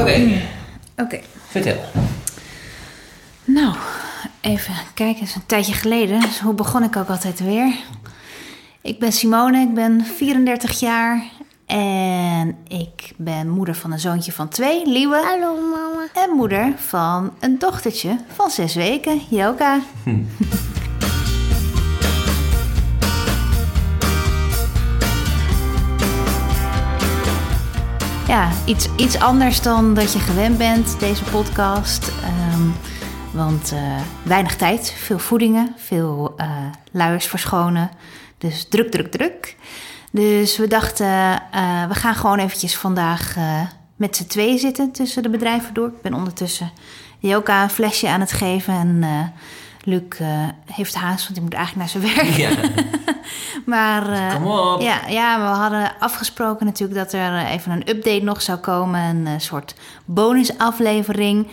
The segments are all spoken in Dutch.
Oké, Oké. vertel. Nou, even kijken. Het is een tijdje geleden. Dus hoe begon ik ook altijd weer? Ik ben Simone, ik ben 34 jaar. En ik ben moeder van een zoontje van twee, Liewe. Hallo mama. En moeder van een dochtertje van zes weken, Joka. Ja, iets, iets anders dan dat je gewend bent, deze podcast. Ehm, want eh, weinig tijd, veel voedingen, veel eh, luiers verschonen. Dus druk, druk, druk. Dus we dachten, eh, we gaan gewoon eventjes vandaag met z'n tweeën zitten tussen de bedrijven door. Ik ben ondertussen Joka een flesje aan het geven en Luc eh, heeft haast, want hij moet eigenlijk naar zijn werk. Ja, Maar eh, kom op. ja, ja, we hadden afgesproken natuurlijk dat er eh, even een update nog zou komen. Een soort bonusaflevering.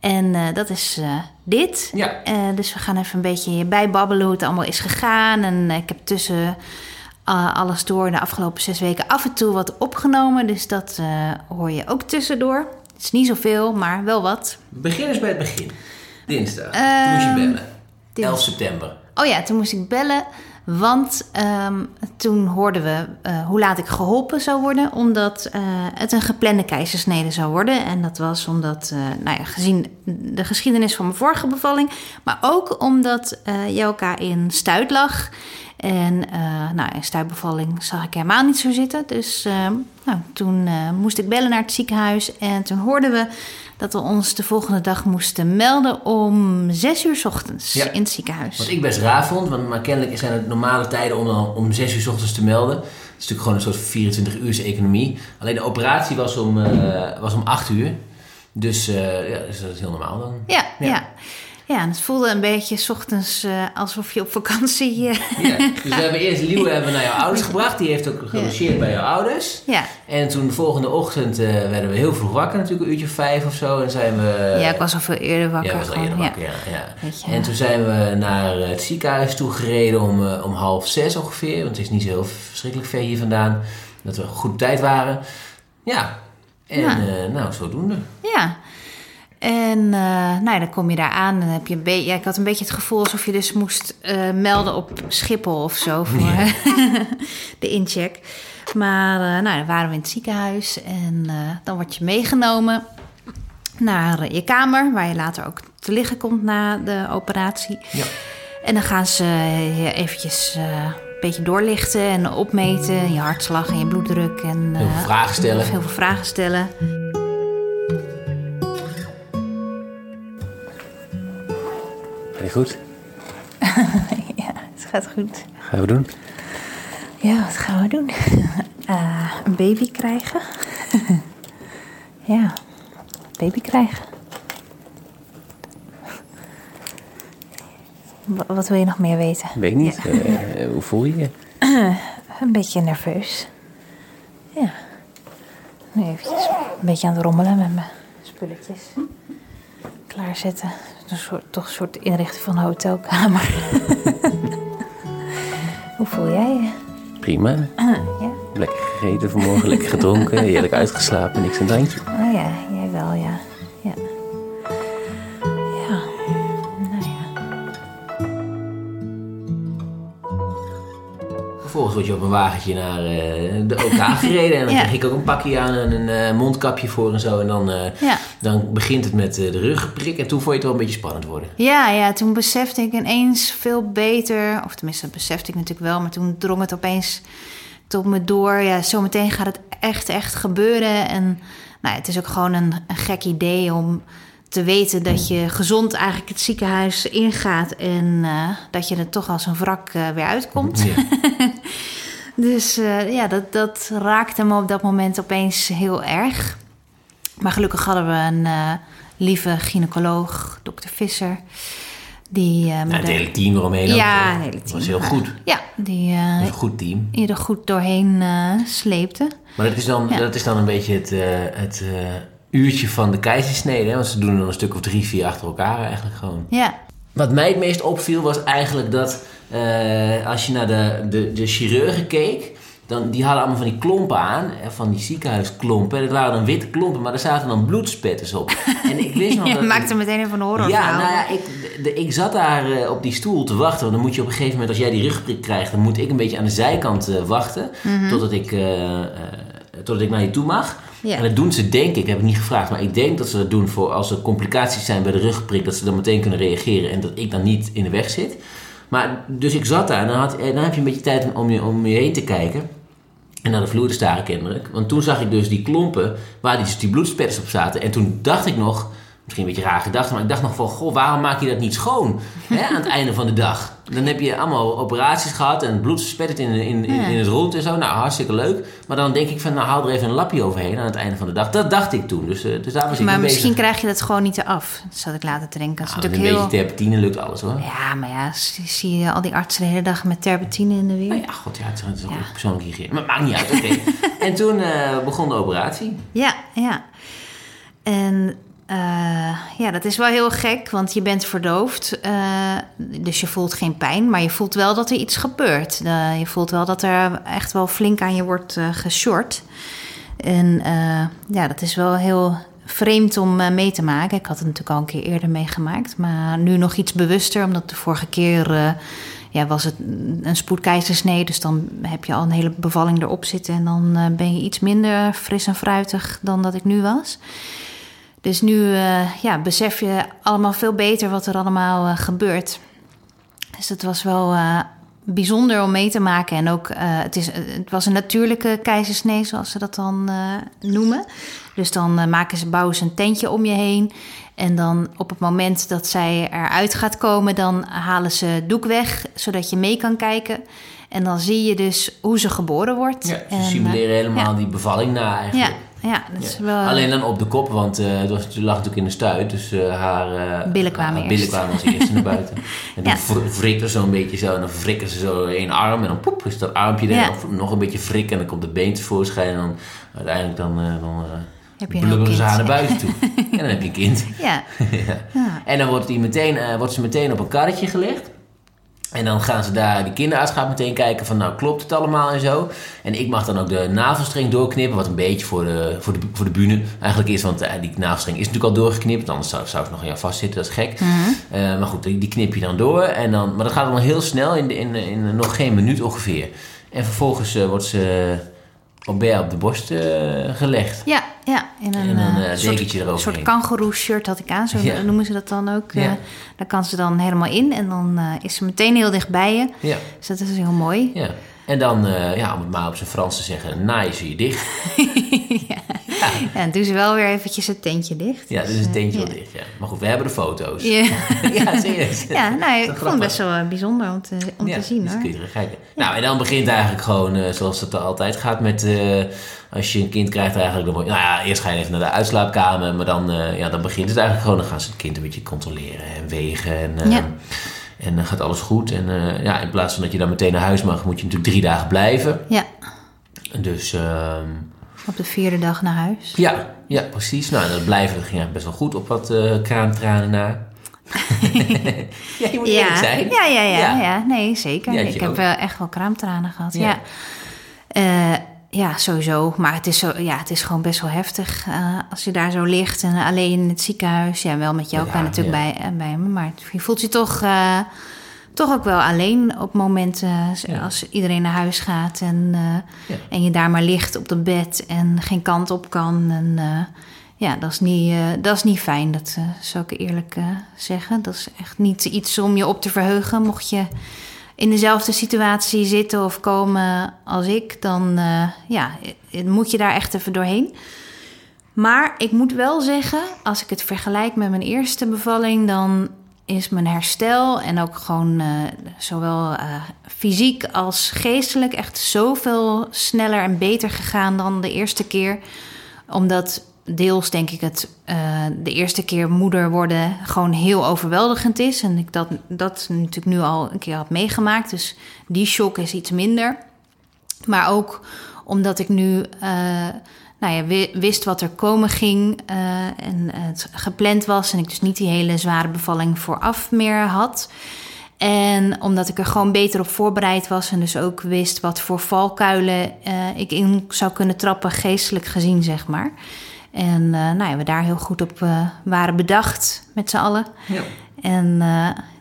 En dat is dit. Ja. Dus we gaan even een beetje bijbabbelen hoe het allemaal is gegaan. En ik heb tussen alles door de afgelopen zes weken af en toe wat opgenomen. Dus dat hoor je ook tussendoor. Het is niet zoveel, maar wel wat. Begin eens bij het begin. Dinsdag. Toen Ehm, moest je bellen. Dins- 11 september. Oh ja, toen moest ik bellen. Want ehm, toen hoorden we eh, hoe laat ik geholpen zou worden. Omdat eh, het een geplande keizersnede zou worden. En dat was omdat, eh, nou ja, gezien de geschiedenis van mijn vorige bevalling. Maar ook omdat Jelka in stuit lag. En nou, in stuitbevalling zag ik helemaal niet zo zitten. Dus ehm, nou, toen moest ik bellen naar het ziekenhuis. En toen hoorden we dat we ons de volgende dag moesten melden om zes uur 's ochtends Ja. in het ziekenhuis. Wat ik best raar vond, want maar kennelijk zijn het normale tijden om dan om 6 uur 's ochtends te melden. Het is natuurlijk gewoon een soort 24 uur economie. Alleen de operatie was om, eh, was om 8 uur. Dus, eh, ja, dus dat is heel normaal dan. Ja, Ja. ja. Ja. en het voelde een beetje 's ochtends eh, alsof je op vakantie... eh, Ja, dus we hebben eerst Liewe hebben naar jouw ouders gebracht. Die heeft ook gelogeerd bij jouw ouders. ja. En toen de volgende ochtend eh, werden we heel vroeg wakker, natuurlijk een uurtje vijf of zo. En zijn we... ja, ik was al veel eerder wakker. Ja, was al eerder wakker, ja. ja. Je, En toen zijn we naar het ziekenhuis toe gereden om, om half zes ongeveer. Want het is niet zo heel verschrikkelijk ver hier vandaan. Dat we goed op tijd waren. Ja. En nou, zodoende. Ja. En eh, nou ja, dan kom je daar aan en heb je een beetje... Ja, ik had een beetje het gevoel alsof je dus moest eh, melden op Schiphol of zo voor de incheck. Maar eh, nou, dan waren we in het ziekenhuis en dan word je meegenomen naar je kamer... waar je later ook te liggen komt na de operatie. Ja. En dan gaan ze je eventjes een beetje doorlichten en opmeten. Je hartslag en je bloeddruk. En, Heel veel vragen stellen. Heel veel vragen stellen. Je goed? Ja, het gaat goed. Gaan we doen? Ja, wat gaan we doen? Eh, een baby krijgen. ja, baby krijgen. Wa- Wat wil je nog meer weten? Weet ik niet. Ja. Eh, eh, hoe voel je je? Een beetje nerveus. Ja. Nu eventjes een beetje aan het rommelen met mijn spulletjes. Klaarzetten. Een soort, toch een soort inrichting van een hotelkamer. Hoe voel jij je? Prima. ja. Lekker gegeten vanmorgen, lekker gedronken, heerlijk uitgeslapen, niks het handje. Oh wel, ja. Word je op een wagentje naar eh, de OK gereden. En dan Ja. kreeg ik ook een pakje aan en een eh, mondkapje voor en zo. En dan, eh, Ja. dan begint het met de rugprik. En toen vond je het wel een beetje spannend worden. Ja, ja, toen besefte ik ineens veel beter, of tenminste dat besefte ik natuurlijk wel, maar toen drong het opeens tot me door. Ja, zometeen gaat het echt, echt gebeuren. En nou, het is ook gewoon een, een gek idee om te weten dat je gezond eigenlijk het ziekenhuis ingaat en dat je er toch als een wrak weer uitkomt. Ja. Dus eh, ja, dat, dat raakte me op dat moment opeens heel erg. Maar gelukkig hadden we een eh, lieve gynaecoloog, dokter Visser. Die, Nou, het de- hele team eromheen. Ja, een hele Dat team. was heel goed. Ja, die eh, Een goed team. je er goed doorheen sleepte. Maar dat is dan, Ja. dat is dan een beetje het, het uurtje van de keizersnede. Hè? Want ze doen dan een stuk of drie, vier achter elkaar eigenlijk gewoon. Ja, Wat mij het meest opviel was eigenlijk dat eh, als je naar de, de, de chirurgen keek, dan, die hadden allemaal van die klompen aan, van die ziekenhuisklompen. Dat waren dan witte klompen, maar daar zaten dan bloedspetters op. En ik wist nog Je dat... maakte meteen even een horror Ja, nou ja, ik, de- ik zat daar eh, op die stoel te wachten. Want dan moet je op een gegeven moment, als jij die rugprik krijgt, dan moet ik een beetje aan de zijkant eh, wachten. Totdat, ik, totdat ik naar je toe mag. Ja. En dat doen ze, denk ik, heb ik niet gevraagd, maar ik denk dat ze dat doen voor als er complicaties zijn bij de rugprik, dat ze dan meteen kunnen reageren en dat ik dan niet in de weg zit. Maar dus ik zat daar en dan, had, dan heb je een beetje tijd om je, om je heen te kijken. En naar de vloer te staren kennelijk. Want toen zag ik dus die klompen waar die, die op zaten. En toen dacht ik nog, misschien een beetje raar gedacht, maar ik dacht nog van, goh, waarom maak je dat niet schoon hè, aan het einde van de dag? Dan heb je allemaal operaties gehad en bloed spettert in, in, in, in het rond en zo. Nou, hartstikke leuk. Maar dan denk ik van, nou, haal er even een lapje overheen aan het einde van de dag. Dat dacht ik toen. Dus, eh, dus daar was ik Maar misschien bezig. krijg je dat gewoon niet eraf. Dat zat ik later te denken. Nou, met een beetje terpentine lukt alles hoor. Ja, maar ja, zie je al die artsen de hele dag met terpentine in de weer. Nou ja, god, ja, het is- ook Ja. persoonlijk hygiëne. Maar maakt niet uit, oké. en toen eh, begon de operatie. Ja, ja. En eh, ja, dat is wel heel gek, want je bent verdoofd. eh, dus je voelt geen pijn, maar je voelt wel dat er iets gebeurt. Je voelt wel dat er echt wel flink aan je wordt eh geshort. En ja, dat is wel heel vreemd om mee te maken. Ik had het natuurlijk al een keer eerder meegemaakt, maar nu nog iets bewuster, omdat de vorige keer. ja, was het een spoedkeizersnee, dus dan heb je al een hele bevalling erop zitten en dan ben je iets minder fris en fruitig dan dat ik nu was. Dus nu eh, ja, besef je allemaal veel beter wat er allemaal eh, gebeurt. Dus dat was wel eh, bijzonder om mee te maken. En ook, het, is, het was een natuurlijke keizersnee, zoals ze dat dan noemen. Dus dan maken ze, bouwen ze een tentje om je heen. En dan op het moment dat zij eruit gaat komen, dan halen ze het doek weg, zodat je mee kan kijken. En dan zie je dus hoe ze geboren wordt. Ja, ze simuleren helemaal ja. die bevalling na eigenlijk. ja, dat is Ja. wel... Alleen dan op de kop, want eh het, was, het lag natuurlijk in de stuit. Dus eh, haar eh, Billen kwamen haar eerst. billen kwamen als eerste naar buiten. En dan Ja. ja. wrikken ze zo'n beetje zo. En dan wrikken ze zo één arm. En dan poep, is dat armpje er. Ja. Nog een beetje frikken. En dan komt het been tevoorschijn. En dan uiteindelijk dan, eh, dan eh, Heb je een blubberen ze haar naar buiten toe. en dan heb je een kind. Ja, ja. ja. En dan wordt, die meteen, eh, wordt ze meteen op een karretje gelegd. En dan gaan ze daar, die kinderarts gaat meteen kijken van nou klopt het allemaal en zo. En ik mag dan ook de navelstreng doorknippen, wat een beetje voor de, voor de, voor de bühne eigenlijk is. Want eh, die navelstreng is natuurlijk al doorgeknipt, anders zou, zou het nog aan jou vastzitten, dat is gek. Eh, maar goed, die, die knip je dan door. En dan, maar dat gaat dan heel snel, in, de- in, in nog geen minuut ongeveer. En vervolgens eh, wordt ze op bij op de borst eh, gelegd. Ja, ja. In een, En dan, eh, eh, soort, dekentje eroverheen. soort kangoeroe shirt had ik aan, zo Ja. noemen ze dat dan ook. Ja. Daar kan ze dan helemaal in en dan is ze meteen heel dicht bij je. Ja. Dus dat is heel mooi. Ja. En dan, ja, om het maar op zijn Frans te zeggen, naaien ze je dicht. Ja, en doen ze wel weer eventjes het tentje dicht. Ja, Dus, is een eh, tentje ja. wel dicht, ja. Maar goed, we hebben de foto's. Ja, ja serieus. ja nou, ik vond het best wel eh, bijzonder om te, om Ja, te zien dus hoor. kun je er kijken. Nou, en dan begint eigenlijk gewoon, eh, zoals het altijd gaat met... als je een kind krijgt eigenlijk... Dan, nou ja, eerst ga je even naar de uitslaapkamer. Maar dan, ja, dan begint het eigenlijk gewoon. Dan gaan ze het kind een beetje controleren en wegen. En, Ja. en dan gaat alles goed. En ja, in plaats van dat je dan meteen naar huis mag... moet je natuurlijk drie dagen blijven. Ja, Dus... ehm, op de vierde dag naar huis. Ja, ja, precies. Nou, en dat blijven ging eigenlijk best wel goed op wat eh kraamtranen na. ja, je moet Ja, zijn. ja, ja, ja, Ja. ja. Nee, zeker. Ja, ik heb wel echt wel kraamtranen gehad. Ja. Ja. Eh, ja, sowieso. Maar het is, zo, ja, het is gewoon best wel heftig eh, als je daar zo ligt en alleen in het ziekenhuis. Ja, wel met jou kan natuurlijk bij, bij me. Maar je voelt je toch, toch ook wel alleen op momenten Ja. als iedereen naar huis gaat. En, eh, Ja. en je daar maar ligt op de bed en geen kant op kan. En, eh, ja, dat is niet, eh, dat is niet fijn, dat zou ik eerlijk zeggen. Dat is echt niet iets om je op te verheugen. Mocht je in dezelfde situatie zitten of komen als ik, dan ja, moet je daar echt even doorheen. Maar ik moet wel zeggen, als ik het vergelijk met mijn eerste bevalling, dan is mijn herstel en ook gewoon eh, zowel eh, fysiek als geestelijk echt zoveel sneller en beter gegaan dan de eerste keer. Omdat deels denk ik het eh, de eerste keer moeder worden gewoon heel overweldigend is. En ik dat, dat natuurlijk nu al een keer had meegemaakt. Dus die shock is iets minder. Maar ook omdat ik nu nou ja, wi- wist wat er komen ging eh, en het gepland was. En ik dus niet die hele zware bevalling vooraf meer had. En omdat ik er gewoon beter op voorbereid was en dus ook wist wat voor valkuilen eh, ik in zou kunnen trappen, geestelijk gezien, zeg maar. En uh, nou ja, we daar heel goed op uh, waren bedacht met z'n allen. Ja. En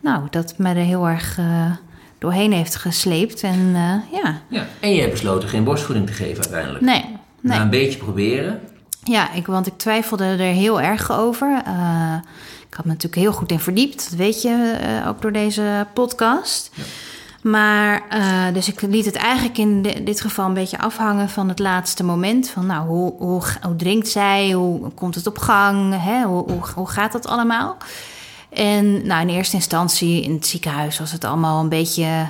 nou, dat me er heel erg doorheen heeft gesleept. En ja. ja. En je hebt besloten geen borstvoeding te geven uiteindelijk. Nee. Nee. Een beetje proberen. Ja, ik, want ik twijfelde er heel erg over. Ik had me natuurlijk heel goed in verdiept. Dat weet je uh, ook door deze podcast. Ja. Maar, uh, dus ik liet het eigenlijk in de, dit geval een beetje afhangen van het laatste moment. Van nou, hoe, hoe, hoe drinkt zij? Hoe komt het op gang? Hè? Hoe, hoe, hoe gaat dat allemaal? En nou, in eerste instantie in het ziekenhuis was het allemaal een beetje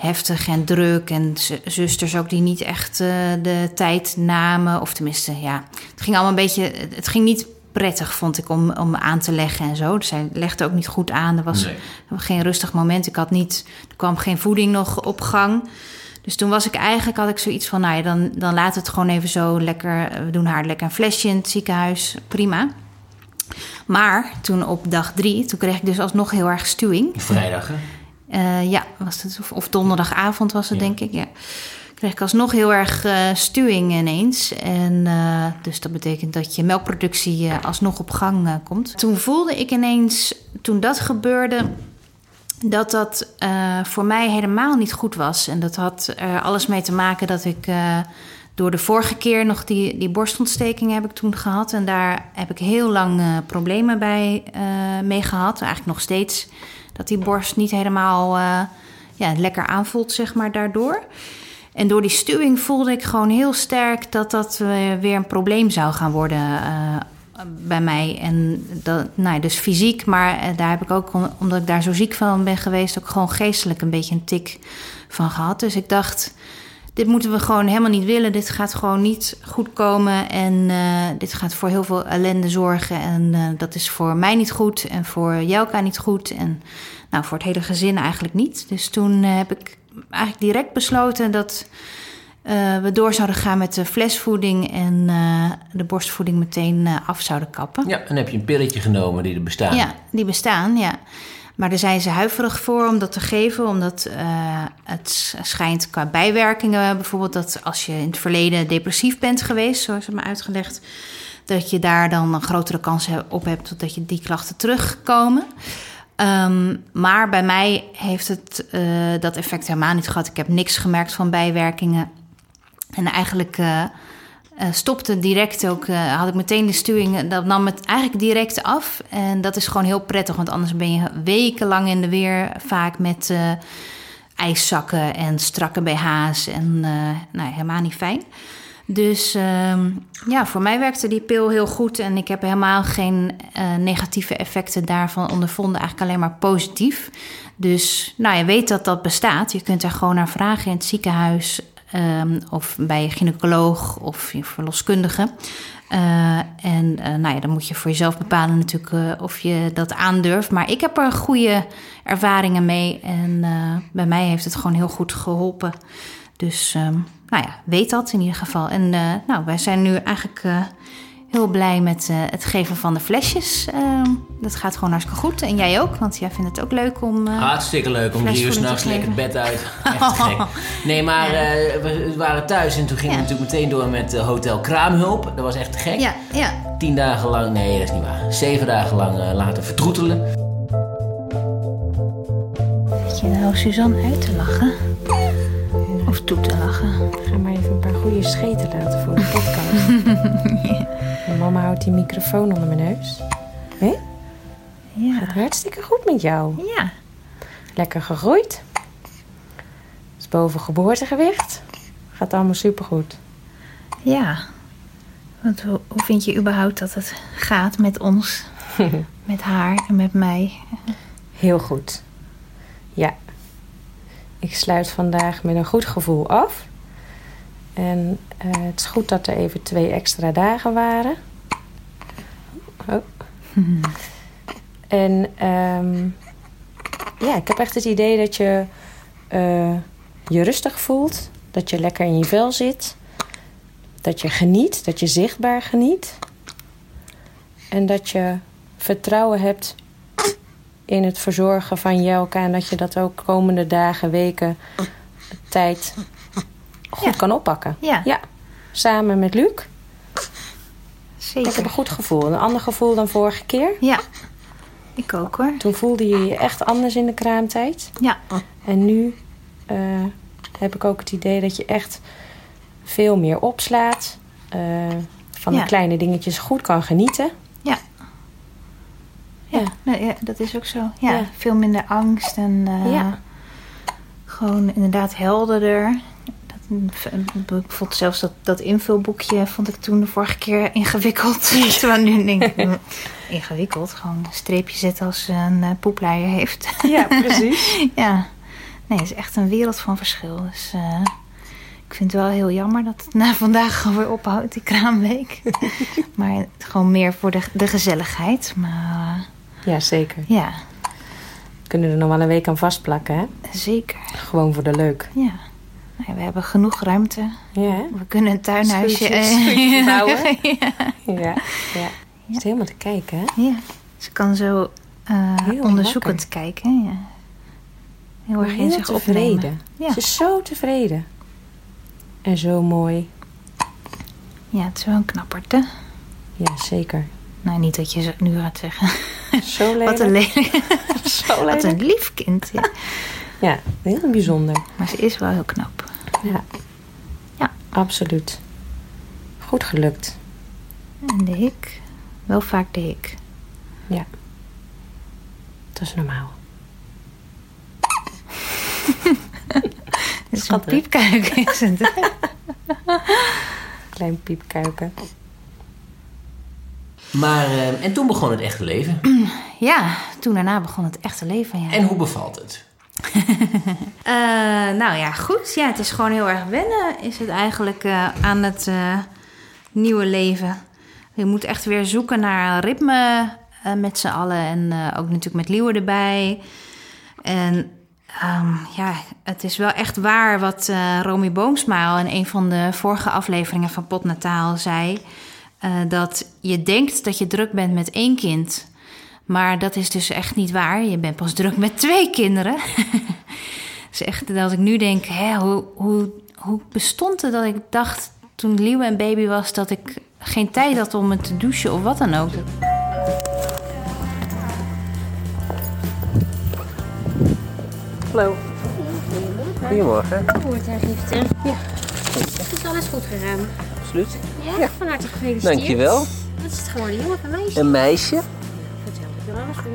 heftig en druk. En zusters ook die niet echt uh, de tijd namen. Of tenminste, ja, het ging allemaal een beetje. Het ging niet prettig, vond ik, om, om aan te leggen en zo. Dus zij legde ook niet goed aan. Er was Nee. geen rustig moment. Ik had niet, er kwam geen voeding nog op gang. Dus toen was ik eigenlijk, had ik zoiets van, nou ja, dan, dan laat het gewoon even zo lekker. We doen haar lekker een flesje in het ziekenhuis. Prima. Maar toen op dag drie, toen kreeg ik dus alsnog heel erg stuwing. Vrijdag, hè? Eh, ja, was het, of, of donderdagavond was het, Ja. denk ik. Ja. Kreeg ik alsnog heel erg eh, stuwing ineens. En eh, dus dat betekent dat je melkproductie alsnog op gang komt. Toen voelde ik ineens, toen dat gebeurde, dat dat voor mij helemaal niet goed was. En dat had er alles mee te maken dat ik door de vorige keer nog die, die borstontsteking heb ik toen gehad. En daar heb ik heel lang eh, problemen bij eh, mee gehad. Eigenlijk nog steeds dat die borst niet helemaal eh, ja, lekker aanvoelt, zeg maar, daardoor. En door die stuwing voelde ik gewoon heel sterk dat dat weer een probleem zou gaan worden bij mij. En dat, nou, ja, dus fysiek, maar daar heb ik ook, om- omdat ik daar zo ziek van ben geweest, ook gewoon geestelijk een beetje een tik van gehad. Dus ik dacht, dit moeten we gewoon helemaal niet willen. Dit gaat gewoon niet goed komen. En eh, dit gaat voor heel veel ellende zorgen. En eh, dat is voor mij niet goed. En voor Jelka niet goed. En nou, voor het hele gezin eigenlijk niet. Dus toen eh, heb ik eigenlijk direct besloten dat we door zouden gaan met de flesvoeding. En de borstvoeding meteen af zouden kappen. Ja, en heb je een pilletje genomen die er bestaan. Ja, die bestaan, ja. Maar daar zijn ze huiverig voor om dat te geven, omdat eh, het schijnt qua bijwerkingen bijvoorbeeld dat als je in het verleden depressief bent geweest, zoals het me uitgelegd, dat je daar dan een grotere kans op hebt dat je die klachten terugkomen. Ehm, maar bij mij heeft het eh, dat effect helemaal niet gehad. Ik heb niks gemerkt van bijwerkingen. En eigenlijk eh, stopte direct ook, eh, had ik meteen de stuwing, eh, dat nam het eigenlijk direct af. En dat is gewoon heel prettig, want anders ben je wekenlang in de weer, vaak met eh, ijszakken en strakke BH's en eh, nou, helemaal niet fijn. Dus ehm, ja, voor mij werkte die pil heel goed en ik heb helemaal geen eh, negatieve effecten daarvan ondervonden, eigenlijk alleen maar positief. Dus nou, je weet dat dat bestaat. Je kunt er gewoon naar vragen in het ziekenhuis ehm, of bij je gynaecoloog of je verloskundige. Eh, en eh, nou ja, dan moet je voor jezelf bepalen natuurlijk eh, of je dat aandurft. Maar ik heb er goede ervaringen mee en bij mij heeft het gewoon heel goed geholpen. Dus ehm, nou ja, weet dat in ieder geval. En nou, wij zijn nu eigenlijk heel blij met eh, het geven van de flesjes. Ehm, dat gaat gewoon hartstikke goed. En jij ook, want jij vindt het ook leuk om... eh, Hartstikke leuk om drie uur s'nachts lekker het bed uit. Echt gek. Nee, maar eh, we waren thuis en toen gingen we natuurlijk meteen door met Hotel Kraamhulp. Dat was echt gek. ja, ja. Tien dagen lang, nee dat is niet waar. Zeven dagen lang laten vertroetelen. Zit je nou Suzanne uit te lachen? Of toe te lachen? Ga maar even een paar goede scheten laten voor de podcast. En mama houdt die microfoon onder mijn neus. Hé? Ja. Gaat hartstikke goed met jou. Ja. Lekker gegroeid. Is boven geboortegewicht. Gaat allemaal supergoed. Ja. Want hoe, hoe vind je überhaupt dat het gaat met ons? met haar en met mij? Heel goed. Ja. Ik sluit vandaag met een goed gevoel af. En eh, het is goed dat er even twee extra dagen waren. Oh. en ehm, ja, ik heb echt het idee dat je eh, je rustig voelt. Dat je lekker in je vel zit. Dat je geniet, dat je zichtbaar geniet. En dat je vertrouwen hebt in het verzorgen van Jelka. En dat je dat ook komende dagen, weken, tijd goed Ja. kan oppakken. Ja. ja. Samen met Luc. Zeker. Ik heb een goed gevoel. Een ander gevoel dan vorige keer. Ja, ik ook hoor. Toen voelde je je echt anders in de kraamtijd. Ja, En nu eh, heb ik ook het idee dat je echt veel meer opslaat. eh, van Ja. de kleine dingetjes goed kan genieten. Ja. Dat is ook zo. Ja, Ja. veel minder angst en eh, Ja. gewoon inderdaad helderder. Dat, ik vond zelfs dat, dat invulboekje vond ik toen de vorige keer ingewikkeld. Terwijl nu denk ik, hm, ingewikkeld. Gewoon een streepje zetten als ze een uh, poepleier heeft. Ja, precies. ja, nee, het is echt een wereld van verschil. Dus eh, ik vind het wel heel jammer dat het na vandaag gewoon weer ophoudt, die kraamweek. maar gewoon meer voor de, de gezelligheid. Maar Ja, zeker. ja, We kunnen er nog wel een week aan vastplakken, hè? zeker. Gewoon voor de leuk. Ja. Nou, we hebben genoeg ruimte. Ja, hè? We kunnen een tuinhuisje eh, bouwen. ja. Ja, ja. Je zit helemaal te kijken, hè? ja. Ze kan zo eh, onderzoekend kijken. Ja. Heel erg in zich tevreden. opnemen. Ja. Ze is zo tevreden. En zo mooi. ja, het is wel een knapperte. Ja, zeker. Nou, niet dat je ze nu gaat zeggen. Zo lelijk. Wat een, lelijk, Zo wat lelijk. een lief kind. Ja. Ja, heel bijzonder. Maar ze is wel heel knap. Ja. Ja. Absoluut. Goed gelukt. En de hik. Wel vaak de hik. Ja. Dat is normaal. Het is een piepkuik, is het? Klein piepkuiken. Maar, eh, en toen begon het echte leven. Ja, toen daarna begon het echte leven. Ja. En hoe bevalt het? Eh, nou ja, goed. Ja, het is gewoon heel erg wennen, is het eigenlijk eh, aan het eh, nieuwe leven. Je moet echt weer zoeken naar een ritme met z'n allen. En ook natuurlijk met Liewe erbij. En ehm, ja, het is wel echt waar wat Romy Boomsma al in een van de vorige afleveringen van Potnataal zei. Eh, dat je denkt dat je druk bent met één kind. Maar dat is dus echt niet waar. Je bent pas druk met twee kinderen. Dus echt dat ik nu denk, hè, hoe, hoe, hoe bestond het dat ik dacht toen Liewe een baby was... dat ik geen tijd had om het te douchen of wat dan ook. Hallo. Goedemorgen. Geboorteaangifte. Ja. Is alles goed gegaan? Absoluut. Ja, van harte gefeliciteerd. Dankjewel. Wat is het geworden, jongen of een meisje? Een meisje? Vertel, ik wil alles van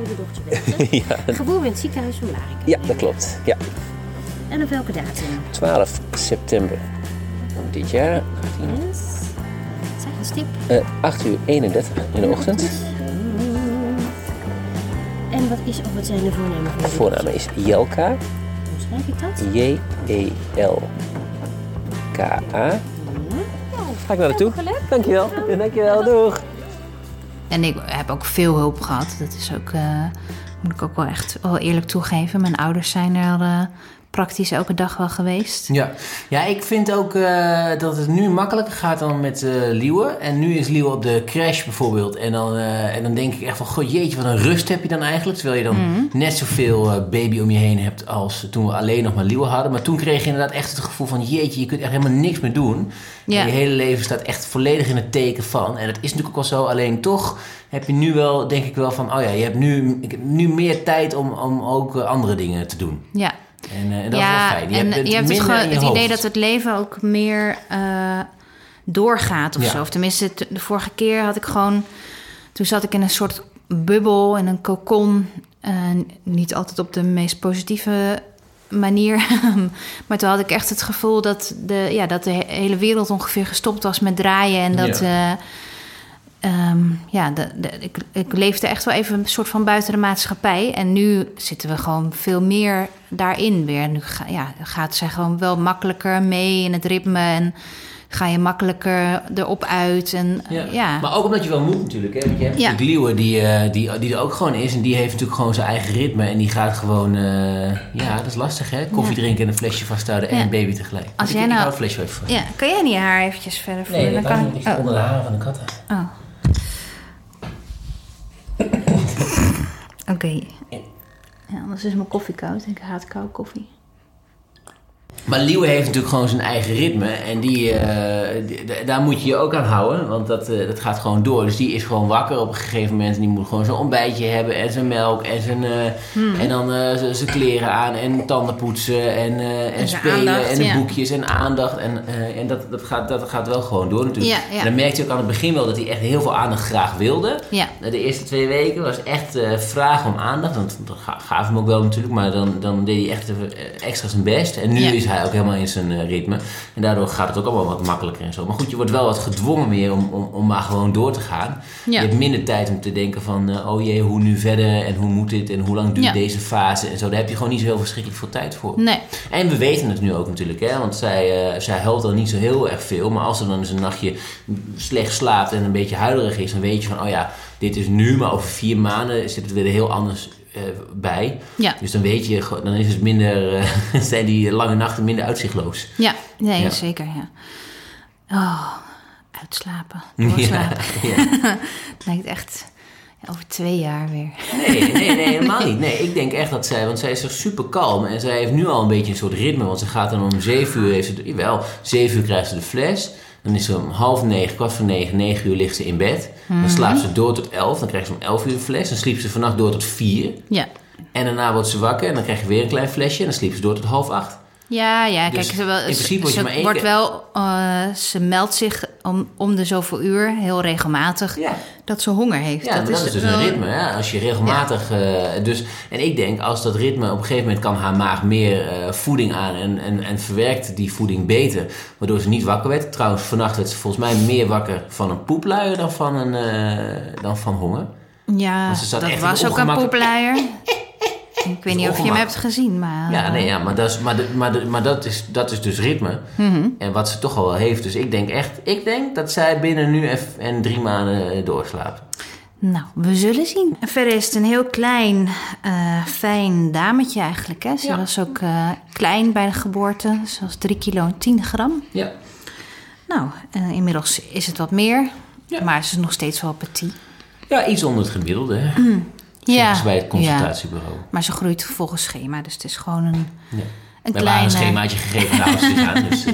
jullie ja. Geboren in het ziekenhuis van Blarikum. ja, dat klopt. Ja. En op welke datum? 12 september dit jaar. Yes. Zeg een stip. Eh 8 uur 31 in de ochtend. En wat is of wat zijn de voornamen van De voornaam is Jelka. Hoe schrijf ik dat? J-E-L-K-A. Ga ik naar naartoe? Dankjewel. Dankjewel. Doeg. En ik heb ook veel hulp gehad. Dat is ook, eh, moet ik ook wel echt wel eerlijk toegeven. Mijn ouders zijn er eh, praktisch elke dag wel geweest. Ja, ja ik vind ook eh, dat het nu makkelijker gaat dan met eh Liewe. En nu is Liewe op de crash bijvoorbeeld. En dan, eh, en dan denk ik echt van, god jeetje, wat een rust heb je dan eigenlijk. Terwijl je dan net zoveel baby om je heen hebt als toen we alleen nog maar Liewe hadden. Maar toen kreeg je inderdaad echt het gevoel van, jeetje, je kunt echt helemaal niks meer doen. Ja. En je hele leven staat echt volledig in het teken van. En dat is natuurlijk ook wel zo. Alleen toch heb je nu wel, denk ik wel van, oh ja, je hebt nu, ik heb nu meer tijd om, om ook andere dingen te doen. Ja, En, eh, en dat ja, is wel fijn. Je en hebt het je hebt het, gewoon, je het idee dat het leven ook meer eh, doorgaat of Ja. zo. Of tenminste, de vorige keer had ik gewoon... Toen zat ik in een soort bubbel, in een kokon. Eh, niet altijd op de meest positieve manier. maar toen had ik echt het gevoel dat de, ja, dat de he- hele wereld ongeveer gestopt was met draaien. En dat... Ja. Eh, ehm, ja, de, de, ik, ik leefde echt wel even een soort van buiten de maatschappij. En nu zitten we gewoon veel meer daarin weer. Nu ga, ja, gaat ze gewoon wel makkelijker mee in het ritme. En ga je makkelijker erop uit. En Ja. ja, ja. Maar ook omdat je wel moet natuurlijk. Hè? Want je hebt Ja. natuurlijk Liewe die, eh, die, die er ook gewoon is. En die heeft natuurlijk gewoon zijn eigen ritme. En die gaat gewoon... eh, ja, dat is lastig hè. Koffie Ja. drinken en een flesje vasthouden. En een baby tegelijk. Als ik, jij ik nou- hou het flesje even. Ja, kan jij niet haar eventjes verder voelen? Nee, Dan kan. Ik Oh. onder de haren van de katten. Oh. Oké. Ja, anders is mijn koffie koud. Ik haat koude koffie. Maar Liewe heeft natuurlijk gewoon zijn eigen ritme. En die, eh, die- daar moet je je ook aan houden. Want dat, eh, dat gaat gewoon door. Dus die is gewoon wakker op een gegeven moment. En die moet gewoon zijn ontbijtje hebben. En zijn melk. En, zijn, eh, en dan zijn kleren aan. En tanden poetsen. En, en, En spelen. aandacht, en de ja. boekjes. En aandacht. En, en dat, dat, gaat, dat gaat wel gewoon door natuurlijk. Ja, ja. En dan merkte je ook aan het begin wel dat hij echt heel veel aandacht graag wilde. Ja. De eerste twee weken was echt vragen om aandacht. Want dat ga- gaf hem ook wel natuurlijk. Maar dan, dan deed hij echt extra zijn best. En nu Ja. Is hij ook helemaal in zijn eh, ritme. En daardoor gaat het ook allemaal wat makkelijker en zo. Maar goed, je wordt wel wat gedwongen meer om, om, om maar gewoon door te gaan. Ja. Je hebt minder tijd om te denken van... eh, oh jee, hoe nu verder? En hoe moet dit? En hoe lang duurt Ja. deze fase? En zo. Daar heb je gewoon niet zo heel verschrikkelijk veel tijd voor. Nee. En we weten het nu ook natuurlijk, hè? want zij, eh, zij huilt dan niet zo heel erg veel. Maar als ze dan eens een nachtje slecht slaapt en een beetje huilerig is, dan weet je van, oh ja, dit is nu, maar over vier maanden zit het weer heel anders eh, bij. Ja. Dus dan weet je, dan is het minder, eh, zijn die lange nachten minder uitzichtloos. Ja, nee, Ja. zeker, ja. Oh, uitslapen, doorslapen. Ja. Het lijkt echt over twee jaar weer. Nee, nee, nee, helemaal niet. Nee, ik denk echt dat zij, want zij is er super kalm en zij heeft nu al een beetje een soort ritme, want ze gaat dan om zeven uur, heeft ze, jawel, zeven uur krijgt ze de fles. Dan is ze om half negen, kwart voor negen, negen uur ligt ze in bed. Dan slaapt ze door tot elf, dan krijgt ze om elf uur een fles. Dan sliep ze vannacht door tot vier. Ja. En daarna wordt ze wakker en dan krijg je weer een klein flesje. En dan sliep ze door tot half acht. Ja, ja, Dus kijk, ze, wel, ze wordt keer- wel, eh, ze meldt zich om, om de zoveel uur, heel regelmatig, Ja. dat ze honger heeft. Ja, dat, is dus wel- een ritme. Hè? Als je regelmatig... eh, dus, en ik denk, als dat ritme... Op een gegeven moment kan haar maag meer eh, voeding aan... En, en, en verwerkt die voeding beter. Waardoor ze niet wakker werd. Trouwens, vannacht werd ze volgens mij meer wakker van een poepluier... dan van, een, dan van honger. Ja, dat was ook een poepluier. Ik weet niet of je hem hebt gezien, maar... Ja, nee, ja maar, dat is, maar, de- maar, de- maar dat, is, dat is dus ritme. Mhm. En wat ze toch al wel heeft. Dus ik denk echt... Ik denk dat zij binnen nu en, drie maanden eh, doorslaapt. Nou, we zullen zien. Verder is het een heel klein, eh, fijn dametje eigenlijk. Hè? Ze Ja. was ook eh, klein bij de geboorte. Ze was 3 kilo en 10 gram. Ja. Nou, inmiddels is het wat meer. Ja. Maar ze is nog steeds wel petit. Ja, iets onder het gemiddelde. Hè? Zeggen ze bij het consultatiebureau. ja. Maar ze groeit volgens schema. Dus het is gewoon een, Ja. een We hebben kleine... een schemaatje gegeven naar ouders aan. Dus, eh,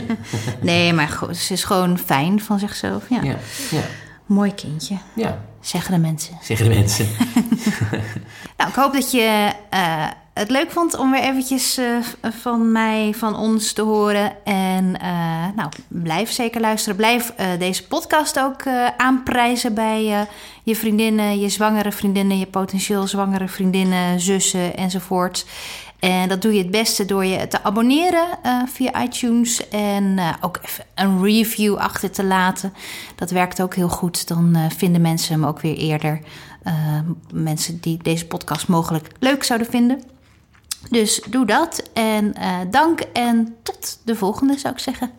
Nee, maar goed, ze is gewoon fijn van zichzelf. Ja. ja, ja, Mooi kindje, ja, zeggen de mensen. zeggen de mensen. Nou, ik hoop dat je eh, het leuk vond om weer eventjes eh, van mij, van ons te horen. En eh, nou, blijf zeker luisteren. Blijf eh, deze podcast ook aanprijzen bij je vriendinnen, je zwangere vriendinnen, je potentieel zwangere vriendinnen, zussen enzovoort. En dat doe je het beste door je te abonneren via iTunes. En ook even een review achter te laten. Dat werkt ook heel goed. Dan vinden mensen hem ook weer eerder. Mensen die deze podcast mogelijk leuk zouden vinden. Dus doe dat. En eh, dank en tot de volgende zou ik zeggen.